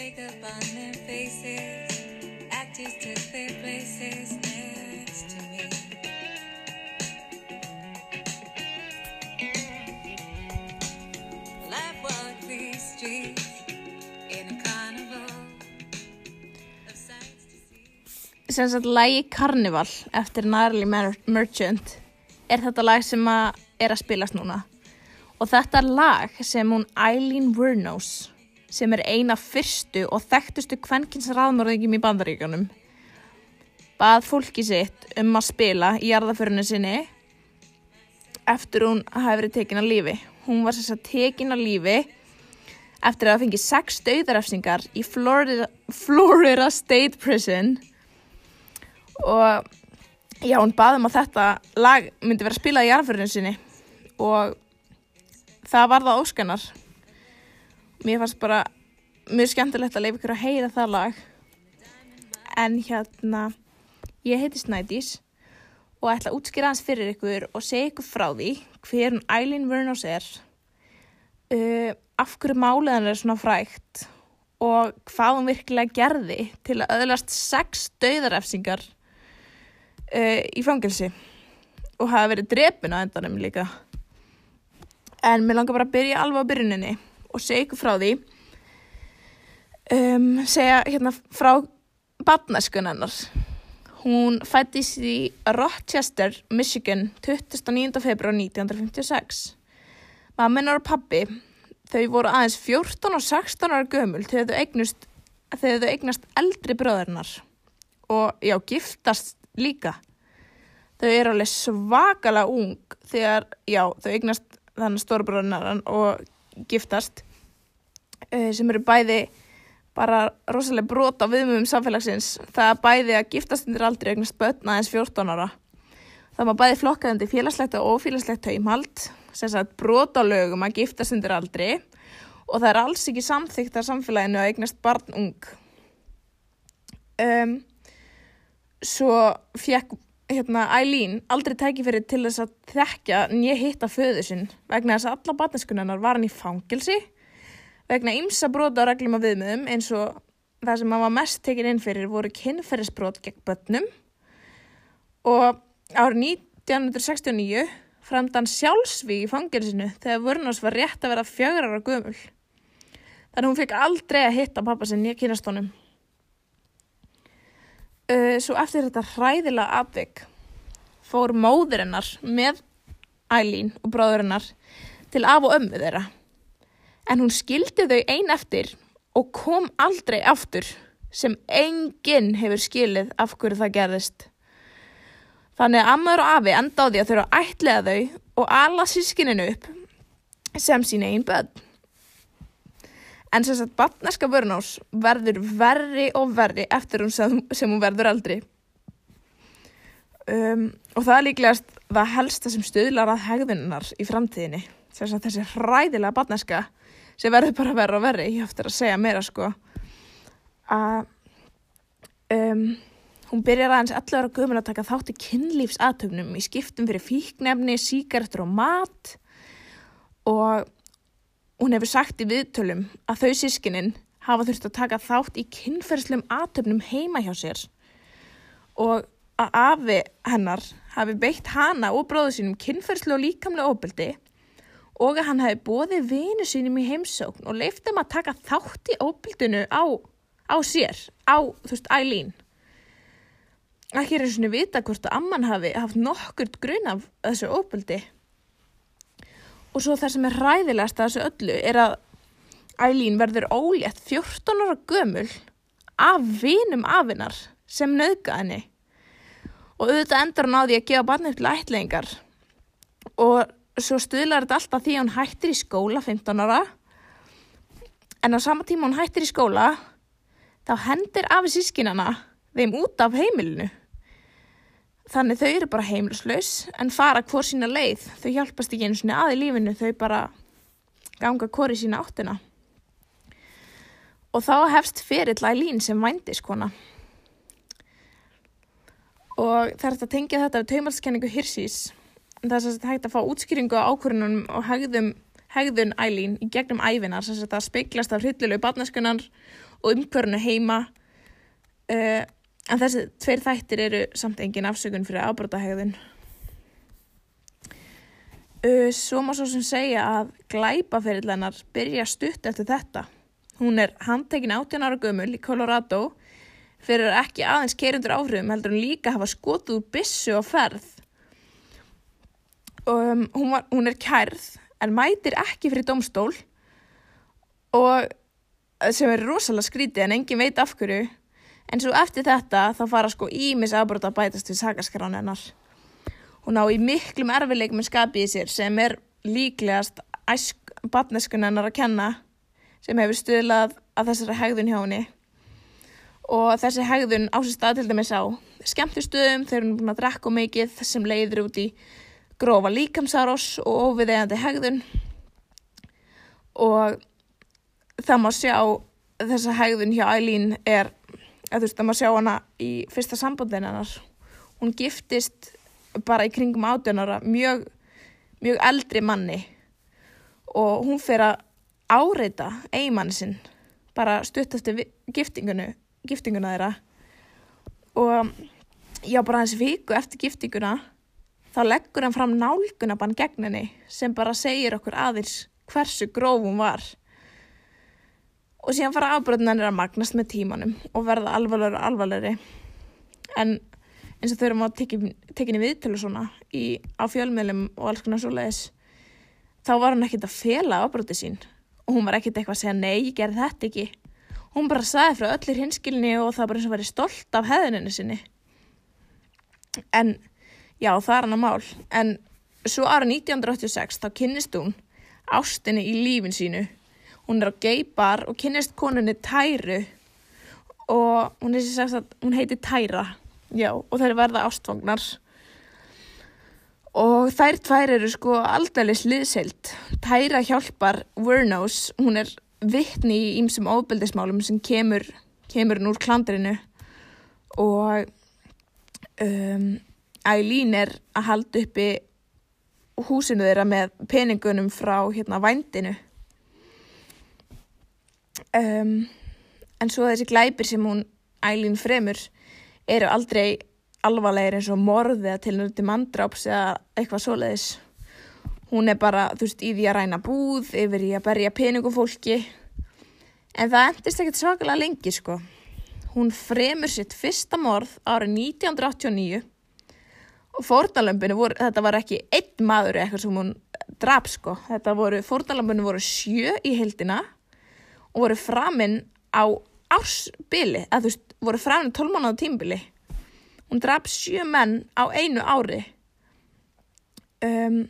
Makeup on their faces, actors took their places next to me. Life walked these streets in a carnival sem sagt lagi Carnival eftir Mer Merchant er þetta lag sem að er að spilast núna og þetta lag sem hún Eileen Wuornos sem er eina fyrstu og þekktustu kvenkins ráðmörðingum í bandaríkanum bað fólki sitt um að spila í jarðaförinu sinni eftir hún hafi verið tekin að lífi. Hún var þess að tekin að lífi eftir að hafa fengið sex döðarefsingar í Florida, Florida State Prison og já, hún baði um að þetta lag myndi vera spilað í jarðaförinu sinni og það var það óskannar. Mér fannst bara mjög skemmtilegt að leifa ykkur að heyra það lag. En hérna ég heiti Snædís og ætla að útskýra hans fyrir ykkur og segja ykkur frá því hver hún Eileen Wuornos er uh, af hverju málið hann er svona frægt og hvað hún virkilega gerði til að öðlast sex döðarefsingar uh, í fangelsi og hafa verið drepin á endanum líka. En mér langar bara að byrja alveg á byrjuninni og segja ykkur frá því um, segja hérna frá badnæskun hennar Hún fættist í Rochester, Michigan, 29. februar 1956. Mamminar og pappi, þau voru aðeins 14 og 16 ára gömul þegar þau eignast, þegar þau eignast eldri bröðarinnar og já, giftast líka. Þau eru alveg svakalega ung þegar, já, þau eignast þannig stóra bröðarinnar og giftast eh, sem eru bæði bara rosalega brot á viðmjöfum samfélagsins. Það er bæði að giftast undir aldrei eignast börn aðeins 14 ára. Það má bæði flokkað undir félagslegt og ófélagslegt taumhald, sem sagt brot á lögum að giftast undir aldrei og það er alls ekki samþygt að samfélaginu að eignast barn ung. Um, svo fekk hérna, Eileen aldrei tækifæri til þess að þekka nýja hitta föðu sinn vegna þess að alla batneskunarnar var hann í fangilsi vegna ymsa brota á reglum og viðmiðum eins og það sem hann var mest tekin inn fyrir voru kynferðisbrot gegn börnum og árið 1969 framdann sjálfsvík í fangilsinu þegar Vörnars var rétt að vera fjögur ára gömul. Þannig hún fekk aldrei að hitta pappa sinn í kynastónum. Uh, svo eftir þetta hræðilega atvik fór móður hennar með Eileen og bróður hennar til af og ömmu þeirra en hún skildi þau ein eftir og kom aldrei aftur sem enginn hefur skilið af hverju það gerðist. Þannig að ammar og afi því að þau eru að ætlega þau og ala sískininu upp sem sín einn börn. En sem sagt, batneska vörnás verður verri og verri eftir hún sem, sem hún verður eldri. Um, og það er líklegast það helsta sem stuðlar að hegðunar í framtíðinni. Sem sagt, þessi hræðilega batneska sem verður bara verra og verri, ég eftir að segja meira sko að um, hún byrjar aðeins 11 ára guðminn að taka þátt í kynlífsatöfnum í skiptum fyrir fíknefni, síkaretur og mat og hún hefur sagt í viðtölum að þau sískinin hafa þurft að taka þátt í kynferðslum atöfnum heima hjá sér og að afi hennar hafi beitt hana og bróðu sínum kynferðslu og líkamlega óbyldi og að hann hefði bóðið vinu sínum í heimsókn og leift þeim að taka þátt í óbyldinu á, á sér, á, þú veist, Eileen. Ekki er eins og vita hvort að amman hafi haft nokkurt grunn af þessu óbyldi. Og svo það sem er hræðilegast að þessu öllu er að Eileen verður ólétt 14 ára gömul af vinum afinnar sem nöðga henni. Og auðvitað endar hann á því að gefa barnið til ætlingar og svo stuðlar þetta alltaf því að hún hættir í skóla 15 ára. En á sama tíma hún hættir í skóla þá hendir afi sískinana þeim út af heimilinu þannig þau eru bara heimilslaus en fara hvort sína leið. Þau hjálpast ekki einu svona að í lífinu þau bara ganga hvori sína áttina. Og þá hefst ferill Ælín sem vændiskona og það er þetta að tengja þetta við taumalskenningu Hirsís það er þess að hægt að fá útskýringu á ákvörunum og hegðum, hegðun ælín í gegnum æfinar þess að það speiklast af hryllilegu barneskunar og umhverfunu heima. Uh, en þessi tveir þættir eru samt engin afsökun fyrir ábrotahegðun. Uh, svo má svo sem segja að glæpaferillennar byrja stutt eftir þetta. Hún er handtekin 18 ára gömul í Colorado fyrir ekki aðeins kerundur áhrifum heldur hún líka hafa skotið úr byssu á ferð. Um, hún, var, hún er kærð en mætir ekki fyrir domstól og sem er rosalega skrítið en engin veit af hverju en svo eftir þetta þá fara sko ímis afbrot að bætast við sakaskránu hennar hún á í miklum erfileikum skapið í sér sem er líklegast batneskun hennar að kenna sem hefur stuðlað að þessari hegðun hjá henni. Og þessi hegðun á sér stað til dæmis á skemmtustöðum þegar hún er búin að drekka mikið sem leiður út í grófa líkamsárós og ofiðegandi hegðun. Og það má sjá þessa hegðun hjá Ælín er, eða þú veist, það má sjá hana í fyrsta sambandin hennar hún giftist bara í kringum átjónara mjög, mjög eldri manni og hún fer að áreita eigimanni sinn bara stutt eftir giftinguna þeirra. Og já, bara hans viku eftir giftinguna þá leggur hann fram nálgunabann gegn henni sem bara segir okkur aðeins hversu gróf hún var og síðan fara afbröðin henni að magnast með tímanum og verða alvarlegri og alvarlegri. En eins og þau erum að tekinni viðtölu svona í, á fjölmiðlum og alls konar svoleiðis þá var hann ekkert að fela afbröði sín. Og hún var ekkert eitthvað að segja nei, ég gerði þetta ekki. Hún bara sagði frá öllir hinskilni og það bara eins og verið stolt af hefðinni sinni. En já, það er hann að mál. En svo ára 1986 þá kynnist hún ástinni í lífin sínu hún er á geibar og kynnist konunni Tæru og hún, er sem sagt, hún heiti Tæra já, og þær verða ástfangnar og þær tvær eru sko aldeilis liðseild. Tæra hjálpar Wernos, hún er vittni í ýmsum ofbeldismálum sem kemur, kemur hún úr klandrinu. Og um, Ælín er að halda uppi húsinu þeirra með peningunum frá hérna vændinu um, en svo þessi glæpir sem hún Ælín fremur eru aldrei alvarlegir eins og morði eða tilnöndi mandráps eða eitthvað svoleiðis. Hún er bara, þú veist, í því að ræna búð yfir í að berja peningum fólki. En það endist ekkert svakalega lengi sko. Hún fremur sitt fyrsta morð árið 1989 og fórnalömpinu voru, þetta var ekki einn maður eitthvað sem hún draf sko, þetta voru, fórnalömpinu voru sjö í heldina og voru framinn á ársbili, að þú veist, voru framinn 12 mánuða tímbili. Hún draf sjö menn á einu ári. Um,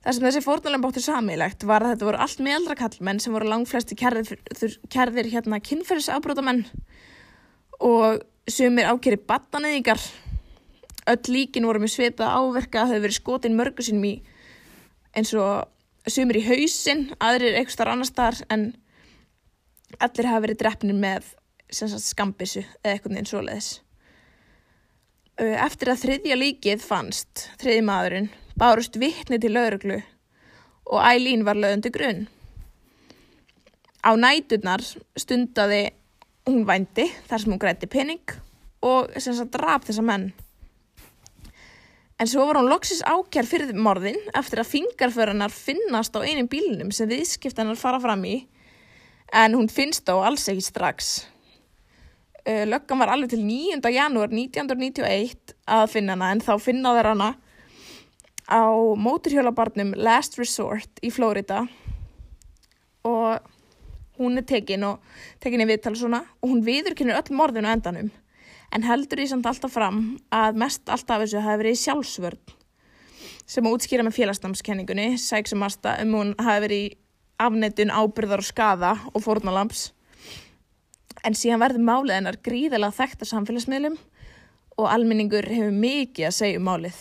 það sem þessi fórnalömp áttu samílegt var að þetta voru allt meðaldra kallmenn sem voru langflesti kærðir, kærðir hérna kynferðisafbrótamenn og sumir ákeri battaneyðingar öll líkin voru með svipað áverka þau verið skotin mörgu sinum í eins og sumir í hausinn aðrir eitthvað annar staðar en allir hafa verið drefnir með skambissu eða eitthvað eins og leðis eftir að þriðja líkið fannst þriði maðurinn bárust vittni til lauruglu og Ælín var löðundi grunn á næturnar stundaði hún vændi þar sem hún grætti pening og draf þessa menn. En svo var hún loksis ákjær fyrir morðin eftir að fingarförunar finnast á einum bílnum sem viðskiptanar fara fram í en hún finnst á alls ekki strax. Uh, Löggan var alveg til 9. janúar 1991 að finna hana en þá finna þeir hana á móturhjólabarnum Last Resort í Flórida og hún er tekin og tekin í viðtal svona og hún viðurkynir öll morðinu endanum en heldur því samt alltaf fram að mest alltaf af þessu hafi verið sjálfsvörn sem að útskýra með félagsnámskenningunni sæksumasta um hún hafi verið í afnettun, ábyrðar og skaða og fórnalamps en síðan verður málið hennar gríðilega þekkt af samfélagsmiðlum og almenningur hefur mikið að segja um málið.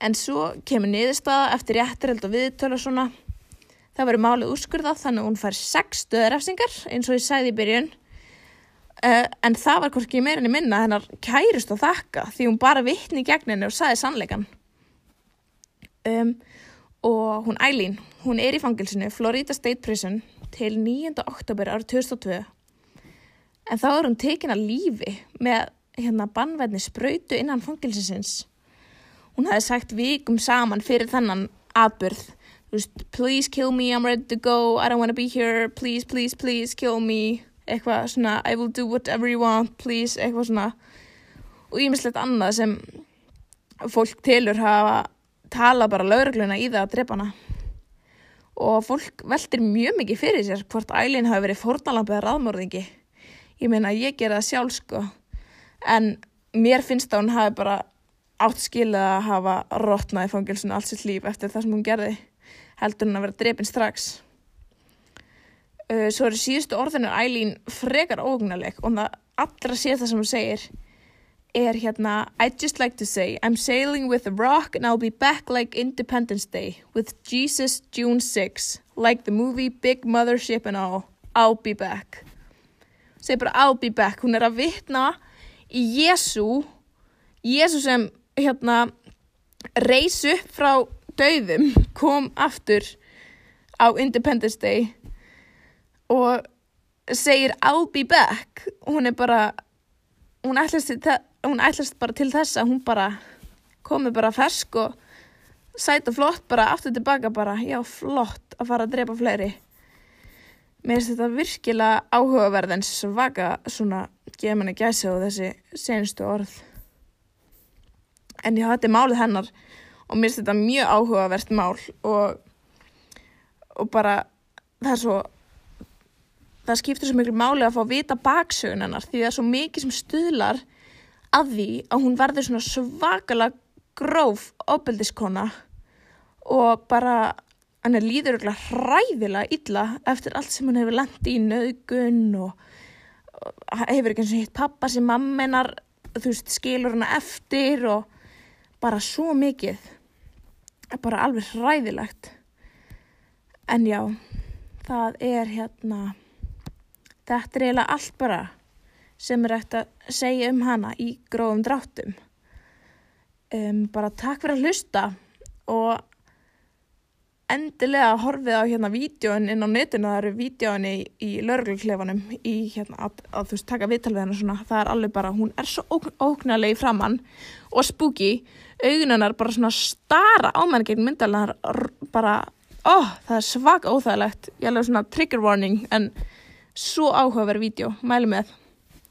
En svo kemur niðurstaða eftir réttarheld og viðtölu og svona. Það verður málið úrskurðað þannig að hún fær sex stöðarefsingar eins og ég sagði í byrjun. Uh, en það var hvorki meira enn í minna hennar kærust og þakka því hún bara vittni í gegn henni og saði sannleikan um, og hún Ælín hún er í fangilsinu Florida State Prison til 9. oktober árið 2002 en þá er hún tekin að lífi með hérna bannvæðni sprautu innan fangilsins hún hefði sagt vikum saman fyrir þennan atbyrð þú veist, please kill me, I'm ready to go. I don't wanna be here, please, please, please kill me. Eitthvað svona I will do whatever you want, please eitthvað svona. Og ímislegt annað sem fólk tilur hafa tala bara laurugluna í það að drepa hana og fólk veldir mjög mikið fyrir sér hvort Ælin hafi verið fórnalampið að ráðmörðingi ég meina ég gera það sjálf sko. En mér finnst að hún hafi bara átt skilið að hafa rótnað í fangilsinu allt sitt líf eftir það sem hún gerði. Heldur hún að vera drepin strax. Uh, svo eru síðustu orðinu Ælín frekar óugnaleg og það allra sé það sem hún segir er hérna I'd just like to say I'm sailing with a rock and I'll be back like Independence Day with Jesus June 6 like the movie Big Mothership and all. I'll be back. Segir bara I'll be back. Hún er að vitna í Jésu Jésu sem hérna reis upp frá dauðum kom aftur á Independence Day og segir I'll be back. Hún er bara hún ætlast, til, þe- hún ætlast bara til þess að hún bara komi bara fersk og sæt og flott bara aftur tilbaka bara. Já flott að fara að drepa fleiri. Mér finnst þetta virkilega áhugaverð en svaka svona gefa manni gæsa og þessi senustu orð. En já þetta er málið hennar og mér finnst þetta mjög áhugavert mál og og bara það er svo það skiptir svo miklu máli að fá að vita baksögun hennar því það er svo mikið sem stuðlar að því að hún verður svona svakalega gróf opeldiskona og bara hann er líður örugglega hræðilega illa eftir allt sem hún hefur lendi í nöðgun og, og hefur ekki eins og hitt pappa sem mammenar þú veist skilur hana eftir og bara svo mikið. Bara alveg hræðilegt. En já það er hérna þetta er eiginlega allt bara sem er eftir að segja um hana í grófum dráttum. Um, bara takk fyrir að hlusta og endilega horfið á hérna vídjóin inn á netinu, það eru vídjóin í, í lörgluklefanum í hérna að, að þú veist taka viðtal við hana svona, það er alveg bara, hún er svo í framann og spooky, augununar bara svona stara á menn gegn myndalega bara, ó, það er svaka óþægilegt, ég alveg svona trigger warning en svo áhugaverð vídeo, mælu með.